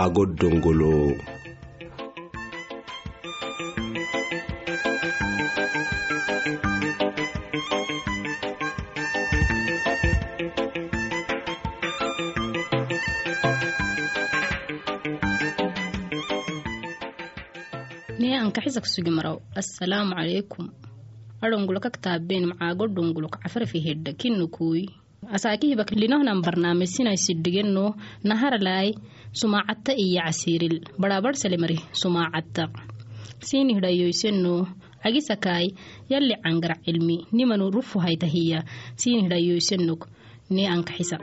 ah aago dongolo ankaxisa assalaamu calaykum adhongulo kaktaabeen macaago dhongulo kacafarafi hedha kinnukuy asaakihibak linohnan barnaamijsinaysidhigeno naharalaay sumaacatta iyo casiiril badhaabadhsalemari sumaacatta siini hidhayoyseno cagisakaay yalli cangar cilmi. Nimanu rufu haytahiya siini hidhayoysenog ne ankaxisa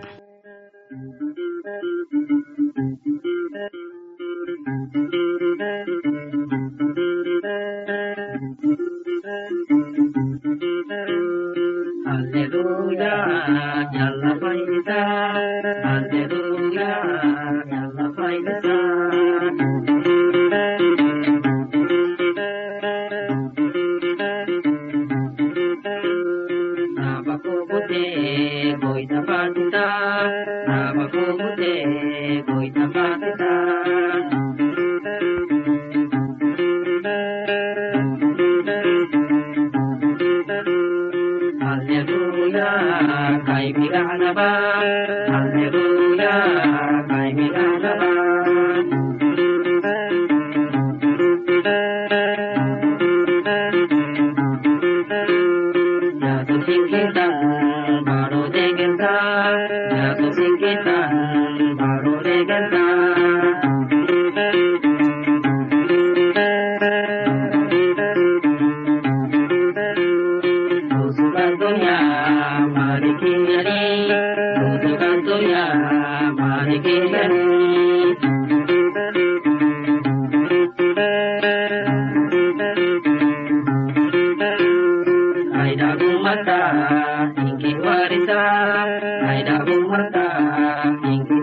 Hãy subscribe cho kênh ta. Mì Gõ Để không bỏ lỡ những video hấp dẫn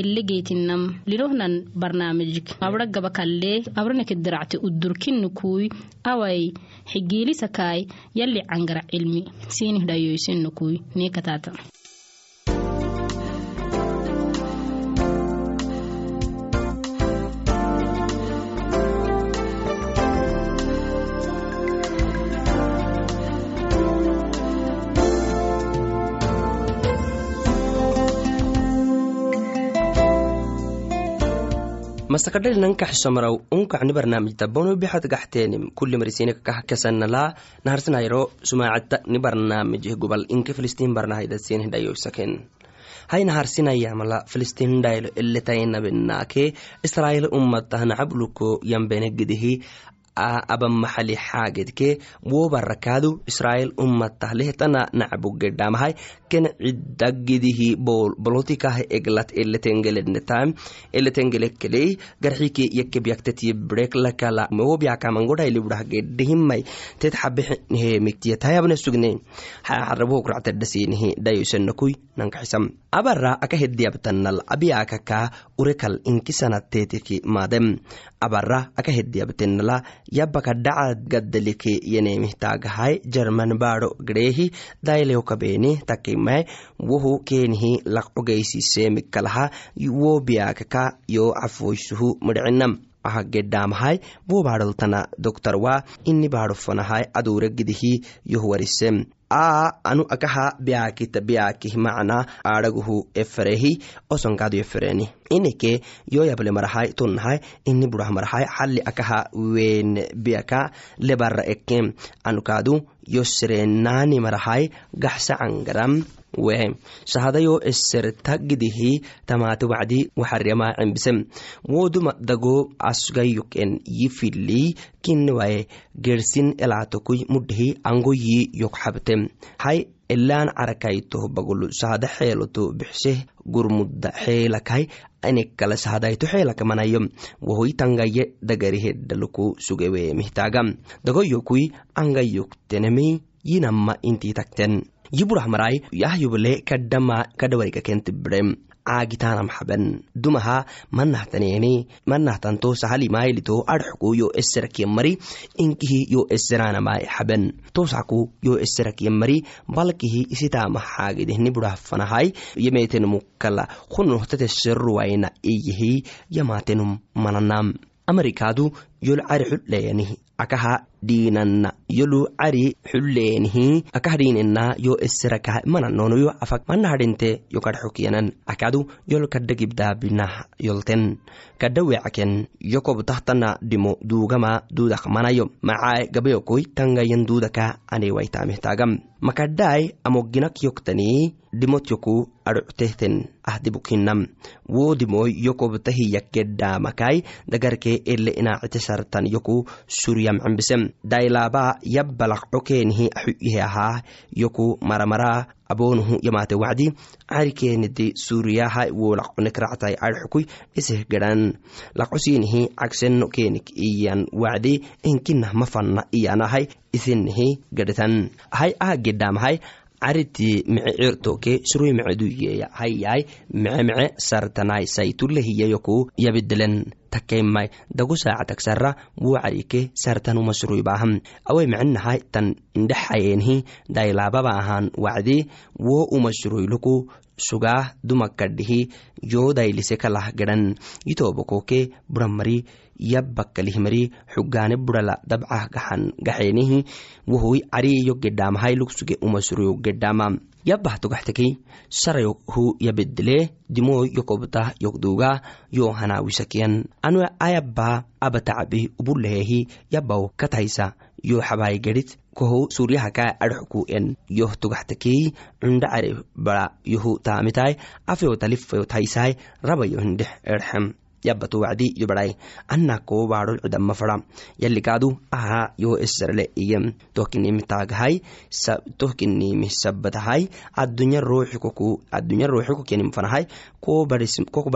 elegeytinam linohnan barnaamijik abra gaba kallee abranake diracte udurkinnukuy awai xigiilisakaay yalli cangara cilmi siinih dhayoysennukuy neekataata masakadhali nankaxsomaraw unkacni barnaamijta bono bixad gaxteenim kuli marisinek kah kasanala naharsanayro sumaacadta ni barnaamijih gubal inke filistiin barnahaydasenih dhayoysaken hay naharsinayamala filistiin dhaylo eletainabenaake israa'iil ummatah nacabluko yambenegedehi abamaxali xaagedke wobarakaadu israa'iil ummatah lehtana nacbugedhamahay ken cidagidihi bolotikah eglat eletengelednetam eletengelekkeley garxike yakebyaktetiye breklakala wobyakamangodhailibudhagedhihimai tet xabehemiktiyatayabne sugne xarabohokractadhasinihi dhayosanakui nankaxisam abara aka hediyabtanal abiyakaka urekal inkisanattetiki maadem. Abara aka hediyabtenala yabaka dhaca gaddalike yenemihtaagahay jerman baadho gdheehi dailehokabeni takimai wohu keenihi laqogeysisemikalaha wo biyakaka yo cafoysuhu midcinam aha gedhaamahay wo baadholtana doktarwa ini baadhofanahay aduure gidihi yohwarisem a anu akaha biakita biakih macna aadaguhu eferehi osonkaadu efereni ineke yoyable marahay tonnahay ini burah marahay xalli akaha wen biaka lebara ekem anukaadu yoserenaani marahay gaxsa cangaram wehe eserta gidihi tamaate wacdi waxarema cembisem woduma dago asgayoken yifili kinwaye gersin elaatokui mudhihi angoyi yokxabtem hay elaan carakaytoh bagulu sahada xeeloto bixseh gurmudda xeelakay inekala sahadayto xeelakamanayom wohoy tangaye dagarihedhaluku sugewe mihtagam dagoyokui angayoktenemi yinamma intii takten. Yiburah marai yahyuble kadhama kadhawarika kentibirem caagitanam xaben dumaha manahtaneeni manahtanto sahalimaylito adxku yo eserakiya mari inkihi yo eseranamai xaben tosaku yo eserakiya mari balkihi isitama xaagidehni burahfanahai yemetenumukala hunohtateseruwaina iyihi yamatenum mananam amerikadu yol cari xudheyanihi akaha dhiinanna yolu cari xulleenihi akah dhiinena yo eserakaha mananono yo afak manahadhinte yo kadxokiyanan akadu yol kadha gibdaabinah yolten. Kadha wecaken yo kobtahtana dhimo duugama duudak manayo. Macae gabayokoi tangayan duudaka anewaitamehtaagam makadhaai amoginak yoktanii dhimot yoku adhoctehten ahdibukinam wo dhimoy yo kobtahiyak gedhaamakai dagarke ele inaacite sartan yoku suryam cembisem dailaba yabbalaqco keenihi axuyihe ahaa yoku maramara aboonuhu yamaate wacdi carikeenidi suuriyaha wo laqonekractai adxukui iseh gedhan laqosiinihi cagseno keenik iyan wacdi inkinah mafanna iyanahai isinihi gedhetan hay aha gedhaamahai cariti mice cirtoke surui mice duyeya. Hayyai mice mice sartanai saitulehiyayoku yabidelen takaimai dagu saacatagsara wo carike sartanuma suruibaham awai micinahai tan indhexayenhi dailababa ahan wacdi wo uma suruiluku sugaah dumakadhihi yo dailise kalah gedhan yitobokoke buramari yabbakalihmari xugaane burala dabcah gaxan gaxeenihi wohoy cariyo gedhaamahai lugsuge umasuruyo gedhaama yabbah togaxtekey sarayohu yabedele dimoy yokobtah yokduga yo hanawisakiyan anu ayabba abatacabi ubulehehi yabbaw kataysa yo xabaay gedhit koho suryahaka adxku en. Yoh togaxtekey cunda care bara yohu taamitai afeyo talifeyo taysai rabayo hindhex erxem yabato wacdi yo barai ana koo baadhol cudama fara yalikaadu aha yo esarle iyem. Tohkinimitaagahai tohkinimi sabatahai adunya ruuxi koku adunya ruuxi kokenim fanahai. Koku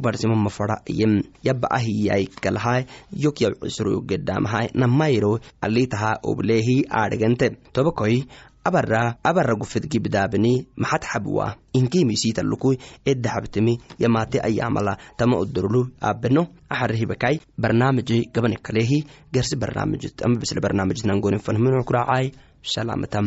barsimoma fara iyem. Yaba ahiyai kalahai yok yab cisro gedamahai namayro alitaha oblehi aadhegante tobakoi abara abara gufedgibdaabini maxad xabwa inkiimisiitalukui eddaxabtimi yamaate ayaamala tama odorolu aabeno axarahibakai barnaamiji gabani kalehi gersi barnaamijit ama bisle barnaamijit nangonin fanhminu kuraacai salaamatam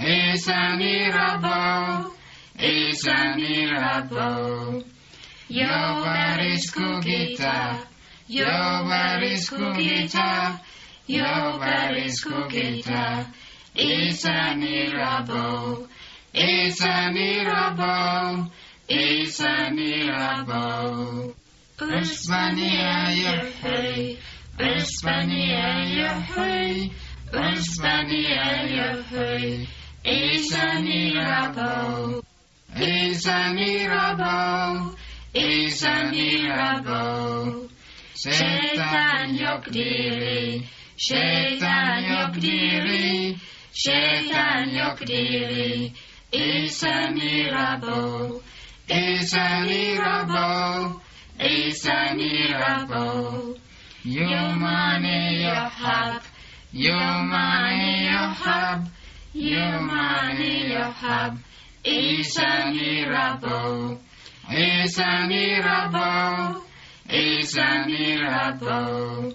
It's a miracle. It's a miracle. Your body's cookie-ta. Your body's cookie-ta. Your body's cookie-ta. It's a miracle. It's a miracle. It's a miracle. Uspania Yahweh. Uspania Yahweh. Uspania Yahweh is a miracle, is a miracle, is a miracle. Şeytan yok diri, şeytan yok diri, şeytan yok diri. Is a miracle, is a miracle, is a miracle. Your money, your hub, your money, your hub. Yumaniyahab, Isa Mirabo, Isa Mirabo, Isa Mirabo.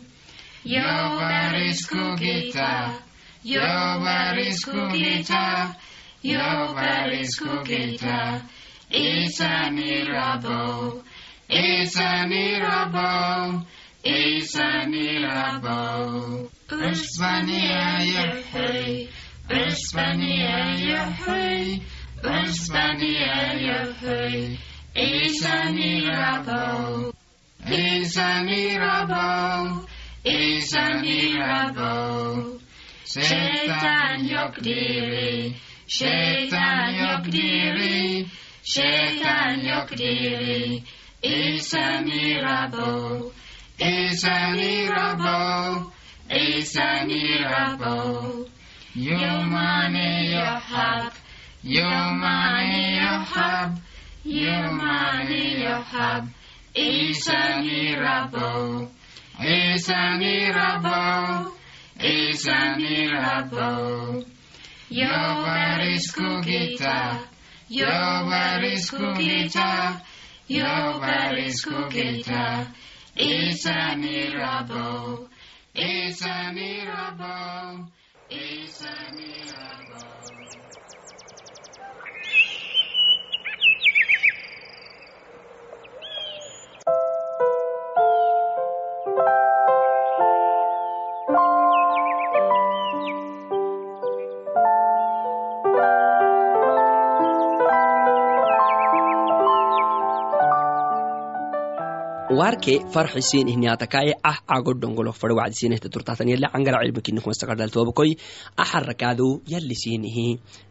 Yo varisku gita, yo varisku gita, yo varisku gita, Isa Mirabo, Isa Mirabo, Isa Mirabo. Usmaniya Yahweh. Vespaniella, hoi, Vespaniella, hoi, is a mirabeau, is a mirabeau, is a mirabeau. Şeytan yok diri, Satan yok diri, Satan yok diri, is a mirabeau, is a mirabeau, is a. Yomani Yohab, Yomani Yohab, Yomani Yohab, Isa Mirabo, Isa Mirabo, Isa Mirabo. Jovarisku gita, Jovarisku gita, Is gita, Isa Is Isa Mirabo. Isamiah. harke farxisiin ihniyatakaaye ah agodongolok fare wacdisiinehte turtaatan yale angaracibikinikumastaqardaltoobakoi aharakaadu yali siinihi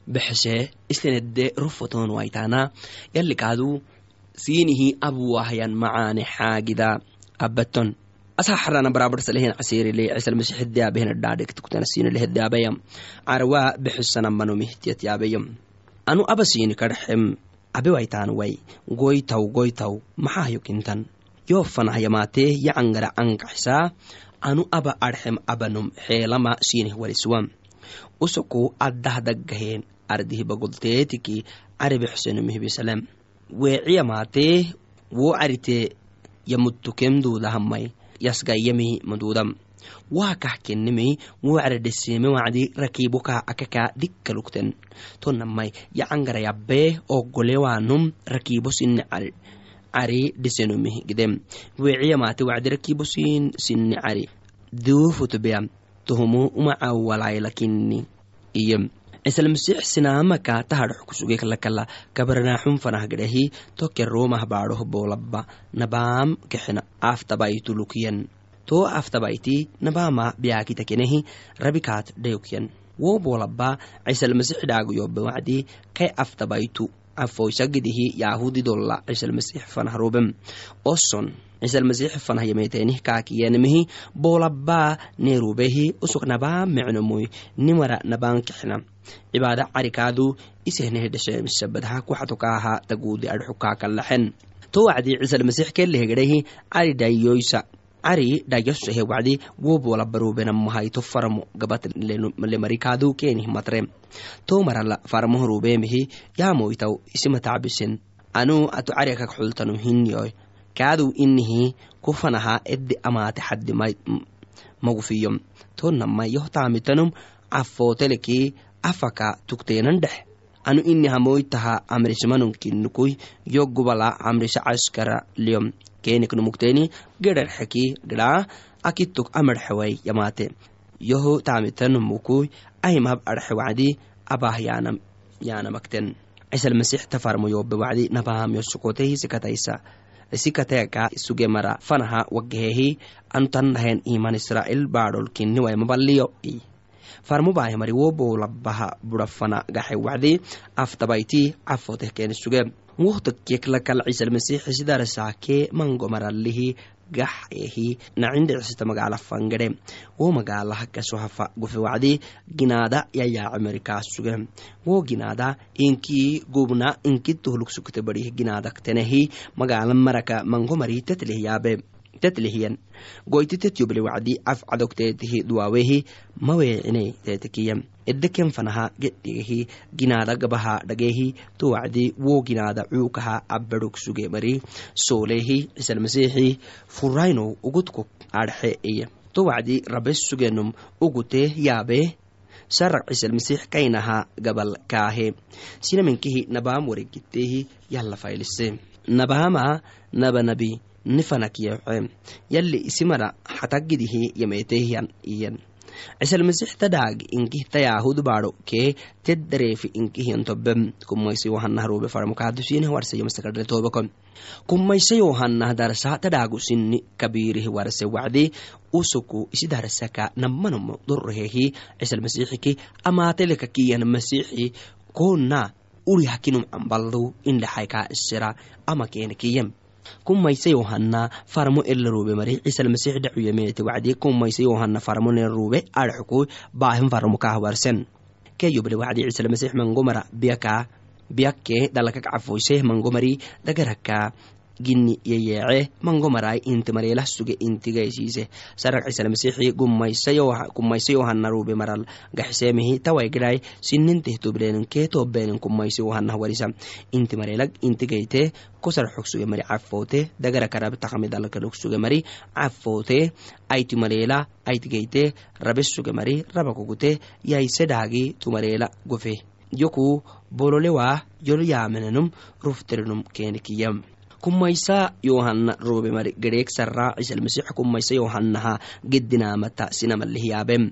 bexese istenedde rufoton waitaana yali kaadu siinihi abuwahyan macaane xaagida abaton asaxarana barabar salehen casirile cisalmasixidiyaabehnadhaadhegtuktanasiinelehedaabaya carwaa bexesanambanomihtiyatyaabayam anu abasiini kadxem abe waitaan wai goytaw goytaw maxaa yokintan yoo fanahyamaatee yacangara ankaxisaa anu aba arxem abanum xeelama siinih wariswa usoku addahdagaheen ardihibagolteetiki caribixsenumihbisalem weeciyamaatee wo caritee yamuttukemduudahamai yasgayyami madudam waa kah kennemei wo caradheseeme wacdi rakiibokaa akakaa dikkalugten tonamai yacangarayabbee oggolewaanum rakiibo sinne cari cari dhisenumih gidem weeciyamaate wacdi rakiibo sin sinne cari duufutubeya tohumu umacawalaylakini iyo cisalmasix sinaamaka tahadhox kusugeklalakala kabarnaaxun fanahgadhahi toke roomah baadhoh boolabba nabaam kexena aftabaitulukiyan to aftabaiti nabaama biyaakitakenehi rabikaat dhayokyan wo boolabba cisalmasix dhaaguyobe wacdi kai aftabaitu afoysagidihi yaahudi dolla cisalmasix fanahroobem oson cisalmasix fanahyametenih kaakiyanimihi boolabbaa neerubehi usuk nabaa mecnomoy nimara nabaan kexna cibaada carikaadu isehnehedheshemisabadha kuxatokaaha taguudi adxukaakalaxen to wacdi cisalmasix kelehegedhehi cari dhayasohe wacdi wo boolabarubenamahayto faramo gabat lemarikaadu kenih matre to marala farmoh rubeemihi yaamoytaw isimatacbisen anu ato cariakak xultanu hinyoy kaadu inihi kufanaha edde amaate xaddi magufiyom to nama yohtamitanum cafooteleki afaka tukteenan dhex anu ini hamoytaha amrismanunkinukuy yo gubala amrisa caskara liyom. Keniknumukteeni gedharxeki gedhaa akituk amarxeway yamaate yoho taamitanumukuy ahimhab arxe wacdi abah yaanam yaanamakten cisalmasix tafarmoyobe wacdi nabaam yosukotehi sikataysa sikateka suge mara fanaha wagahehi anu tannahen iman israel baadhol baahimari wo boolabaha burafana gaxe wacdi aftabayti cafoteh keni suge. Wohtakeklakal cisalmasix sidarsaake mango maralihi gax ehi nacindhecisita magaala fangedhe wo magaalaha kasohafa gufe wacdi ginaada yayaacimarikaas suge. Wo ginaada inkii gubna inki tohluk sugte barih ginaadaktenehi magaala maraka mango mari tetleh yaabe tetlihiyan goyti tetyoble wacdi af cadogteetihi duwaawehi maweecine teetekiyam edeken fanaha gedhigehi ginaada gabaha dhagehi to wacdi wo ginaada cuukaha abadhog suge mari. Soolehi cisalmasiixi furayno ugudkok adxe iya to wacdi rabes sugenum ugute yaabe sarac cisalmasiix kainaha gabal kaahe. Sinaminkihi nabaam waregitehi yalla faylise nabaama nabanabi nifanakyexe yalli isimara xatagidihi yameetehiyan iyan cisalmasix tadhaag inkih tayaahud baadho kee ted dareefi inkihiyan tobem kumayse yohanah yohanah darsa tadhaagu sinni kabiirih warse wacdi usuku isi darsaka nammanamo dorrehehi cisalmasixiki amaateleka kiyan masixi koona uri hakinum cambaldu indhaxaykaa isira ama keena kumayse yohanna farmo elarube mari cisalmasix dhacuyamete wacdi kumayse yohanna farmo nerube arxuku baahin farmo kahwarsen. Keyoble wacdi cisalmasix mangomara biyaka biyakke dalakak cafoyseh mangomari dagaraka gini yeyeece mangomarai inti mareelah suge intigaysiise sarag cisalmasixi kumayse yohanna rube maral. Gaxiseemihi tawaygidhai sininteh tobleenen kee yohanah warisa inti mareelag intigayte kosar xog suge mari cafoote dagara karab takame dalakalog suge mari cafoote ayti mareela aytigayte rabe mari raba kogute yayse dhaagi tumareela gofe. Yoku bololewa yolo yaamenenum rufterenum kumaysa yohanna robe mari gedheeg sarraa cisalmasix kumaysa yohannaha gedinaamata sinamalihiyaabem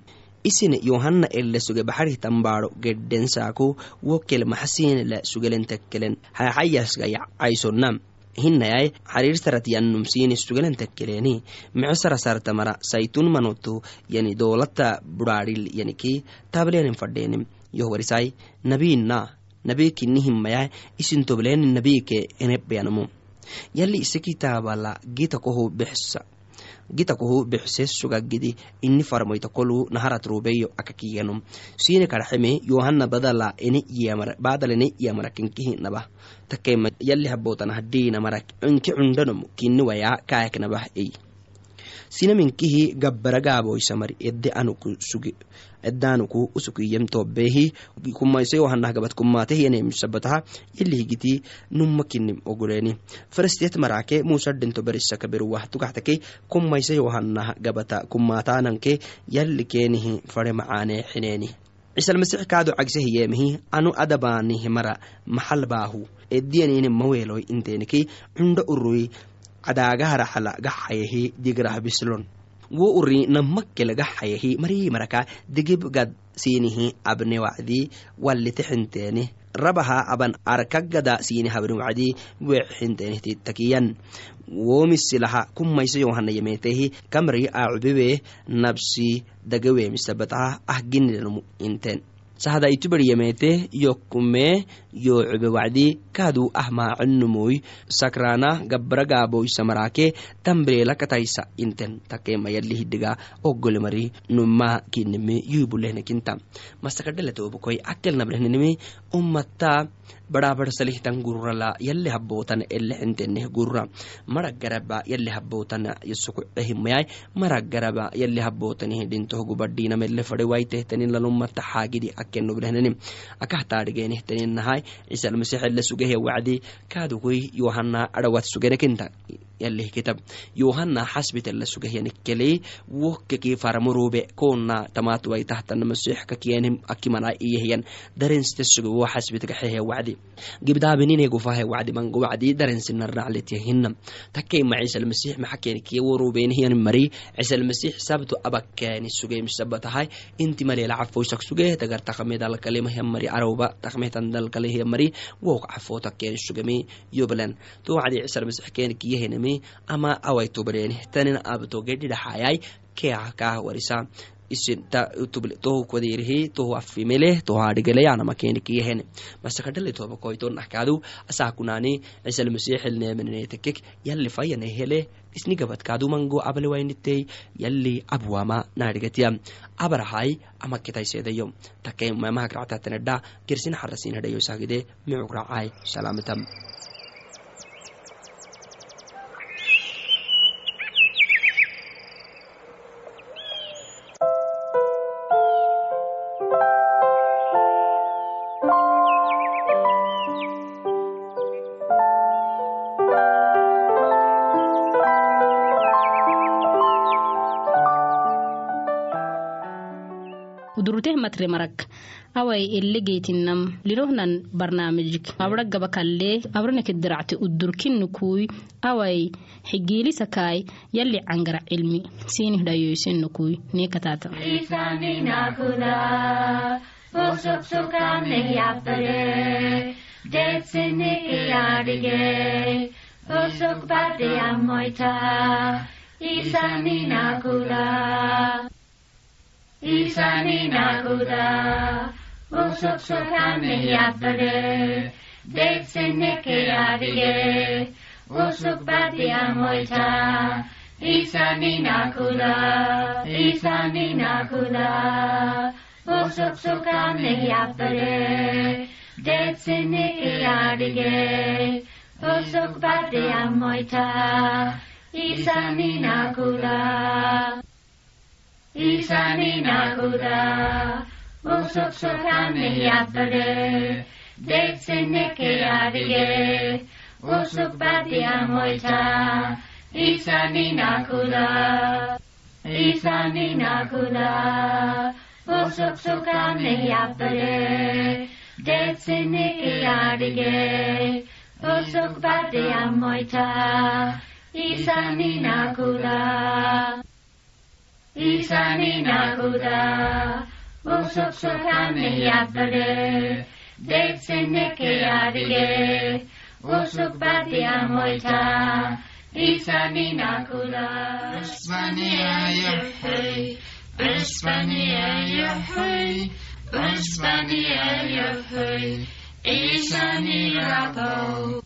isine yohanna ele suge baxarihtan baadho gedhensaaku wo kelmaxasinela sugelentekkelen haxayasgaya caysonnam hinayai xariirsarat yannum sini sugelentekkeleeni micesara sartamara saytun manotu yani doolata budhaadhil yaniki tableenen fadheenim yohwarisai nabiina nabii kinihimaya isin tobleeni nabiike enebyanamo yalli ise kitaabala gita koho bexsa gitakuhu bixse sugagidi ini farmoyta kolu naharat rubeyo akakiyanum sine karxeme yohanna badala ene badalene iyamarakenkihinaba takema yalli habotana hadina marak inki cundanom kini waya kayaknabah ey sinaminkihi gabbaragaaboysamari ede anuku suge edanuku usukiyem tobehi kumaise yohanah gabat kumatehiyanemisabataha yalihigiti numa kinim oguleni farstiet marake musadento berisaka beruwah tugahtake kumaise yohanah gabata kumatananke yalli fare macaane xineni cisalmasix kaado cagsehiyemihi anu adabaanihi mara maxal baahu. Ediyanini maweeloy inteniki cundo urui cadaagaharaxala gaxayahi digrah bislon wo uri namakkele gaxayahi marii maraka digib gad siinihi abne wacdi walitixinteeni rabaha aban arkagada siini habni wacdi wexinteeni takiyan. Womisilaha kumaysa yohanayametehi kamri acubebe nabsi dagawemisabataha ah ginilanu inten sahda itubariyamete yokume yo cube wacdi kaadu ah maacinumuy sakrana gabragaaboysamarake tambreelakataysa inten takemayalihidiga ogolemari numa kinime yubulehnekinta masakadhaletobokoy akelnabrehnenime ummata badhaabadhsalihtan gururala yale habootan elexenteneh gurura mara garaba yale habootan yasukucehimayay mara garaba yale habootanih dhintoh gubadhinamele fade waitehtanin lalumata xaagidi akenobrehneni akahtaadhigenehtaninnahay cisalmasexele sugehe wacdi kaadugoy yohana adhawat sugenekinta yalih kitab yohana xasbitela sugehyanikkeley wokkeki faramurube kona tamatuwai tahtana masix kakienim akimana iyehyan darensite suge wo xasbitgaxehe wacdi gibdaabinine gufahe wacdi mango wacdi darensinarnacletyahinam takkeima cisalmasix maxakenikiye worubenihiyan mari cisalmasix sabto abakeni sugemisabatahay inti malela cafoysak suge tagar takmedalkalemahyan mari arowba takmehtan dalkalehya mari wok cafo takkeni sugemi yoblan to wacdi cisalmasix kenikiyehenemi ama awaitobareni tanin abtogedhidhaxayay keakah warisa. Tohu kwaderihi tohu afimeleh tohu adhigele yanama kenikiyehen masakadhale tobakoitonahkaadu asakunani cisalmasixilnemenetekek yalli fayanehele isni gabadkaadu mango abalewainitey yalli abwama naadhigatiya abarahai amakitaisedayo takemamahagractatanedha gersin xarasinhedhayo sagide micukracai salamatam marak awai elegeytinam lirohnan barnaamijik abra gaba kalle abranekediracte udurkinnukuy awai xigiilisakaay yalli cangara cilmi sani naguda, osok sokan eiatare, deitzen neke adige, osok batia moita, izan inakuda, izan inakuda, osok sokan eiatare, deitzen neke adige, osok batia moita, izan inakuda, izan inagu da, osok sokan eiatzare, detzen eke adie, osok batia moitza, izan inagu da, izan da, osok sokan eiatzare, detzen eke adie, batia moitza, izan da izan inaku da, bosok sokan eiazare, deitzen nekea dire, bosok batia moita, izan inaku da. Espania, ja, hei, Espania, ja, hei, Espania, ja, hei, izan inaku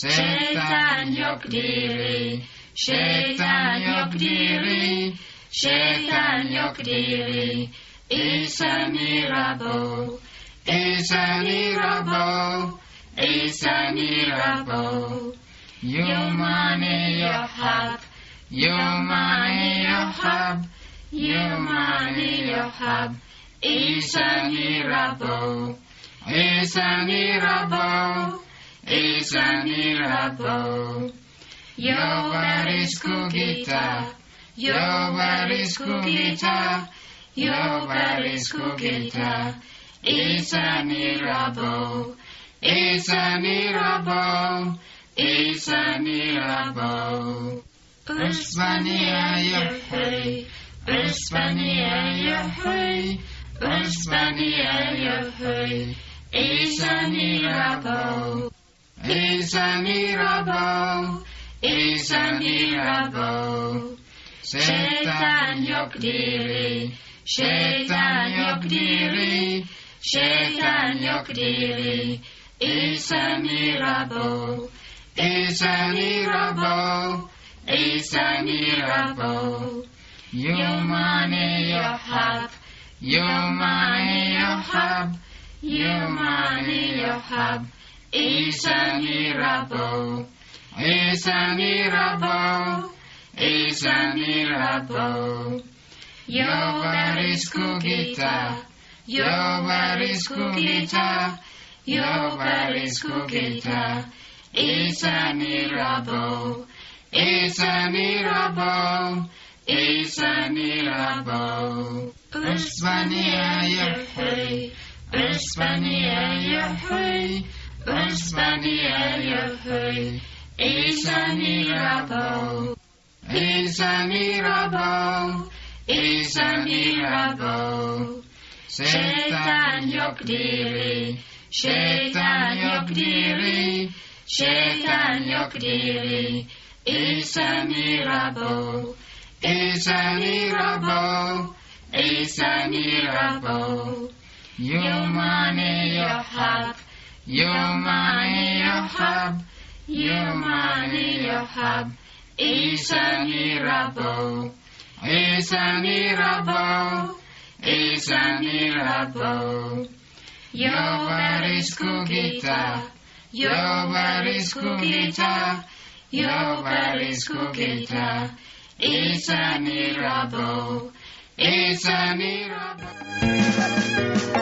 Şeytan Yokdiri, diri, Yokdiri, yok Yokdiri, şeytan Rabo, diri. Rabo, a Rabo, it's a miracle, Yohab, a Yohab, Your money, your Rabo. your money, your money, your a a is a miracle. Jovarisku gita, Jovarisku gita, Jovarisku gita is a miracle. It's a miracle. It's a miracle. Uspania Yahweh. Uspania Yahweh. Uspania Yahweh. It's a miracle is a mirabeau, is a mirabeau. Şeytan yokdiri, diri, yokdiri, yok diri, şeytan yok diri. Is a mirabeau, is a mirabeau, is a mirabeau. Your money your money you your money your have is a miracle, is a miracle, is a miracle. Yovar is kukita, Yovar is kukita, Yovar is kukita, is a miracle, is a miracle. Isaniabo. Uspania Yahweh, Uspania Yahweh. Ösztenie jöhöj, és a mirabó, és a mirabó, és a mirabó. Sétán jogdíri, Shaitan jogdíri, sétán jogdíri, és a mirabó, és a mirabó, és a mirabó. Jó mané, jó hak, your money, your hub, your money, your hub is a miracle, is a miracle, is a miracle. Your barisku kita, your barisku kita, your barisku kita is a miracle, is a miracle.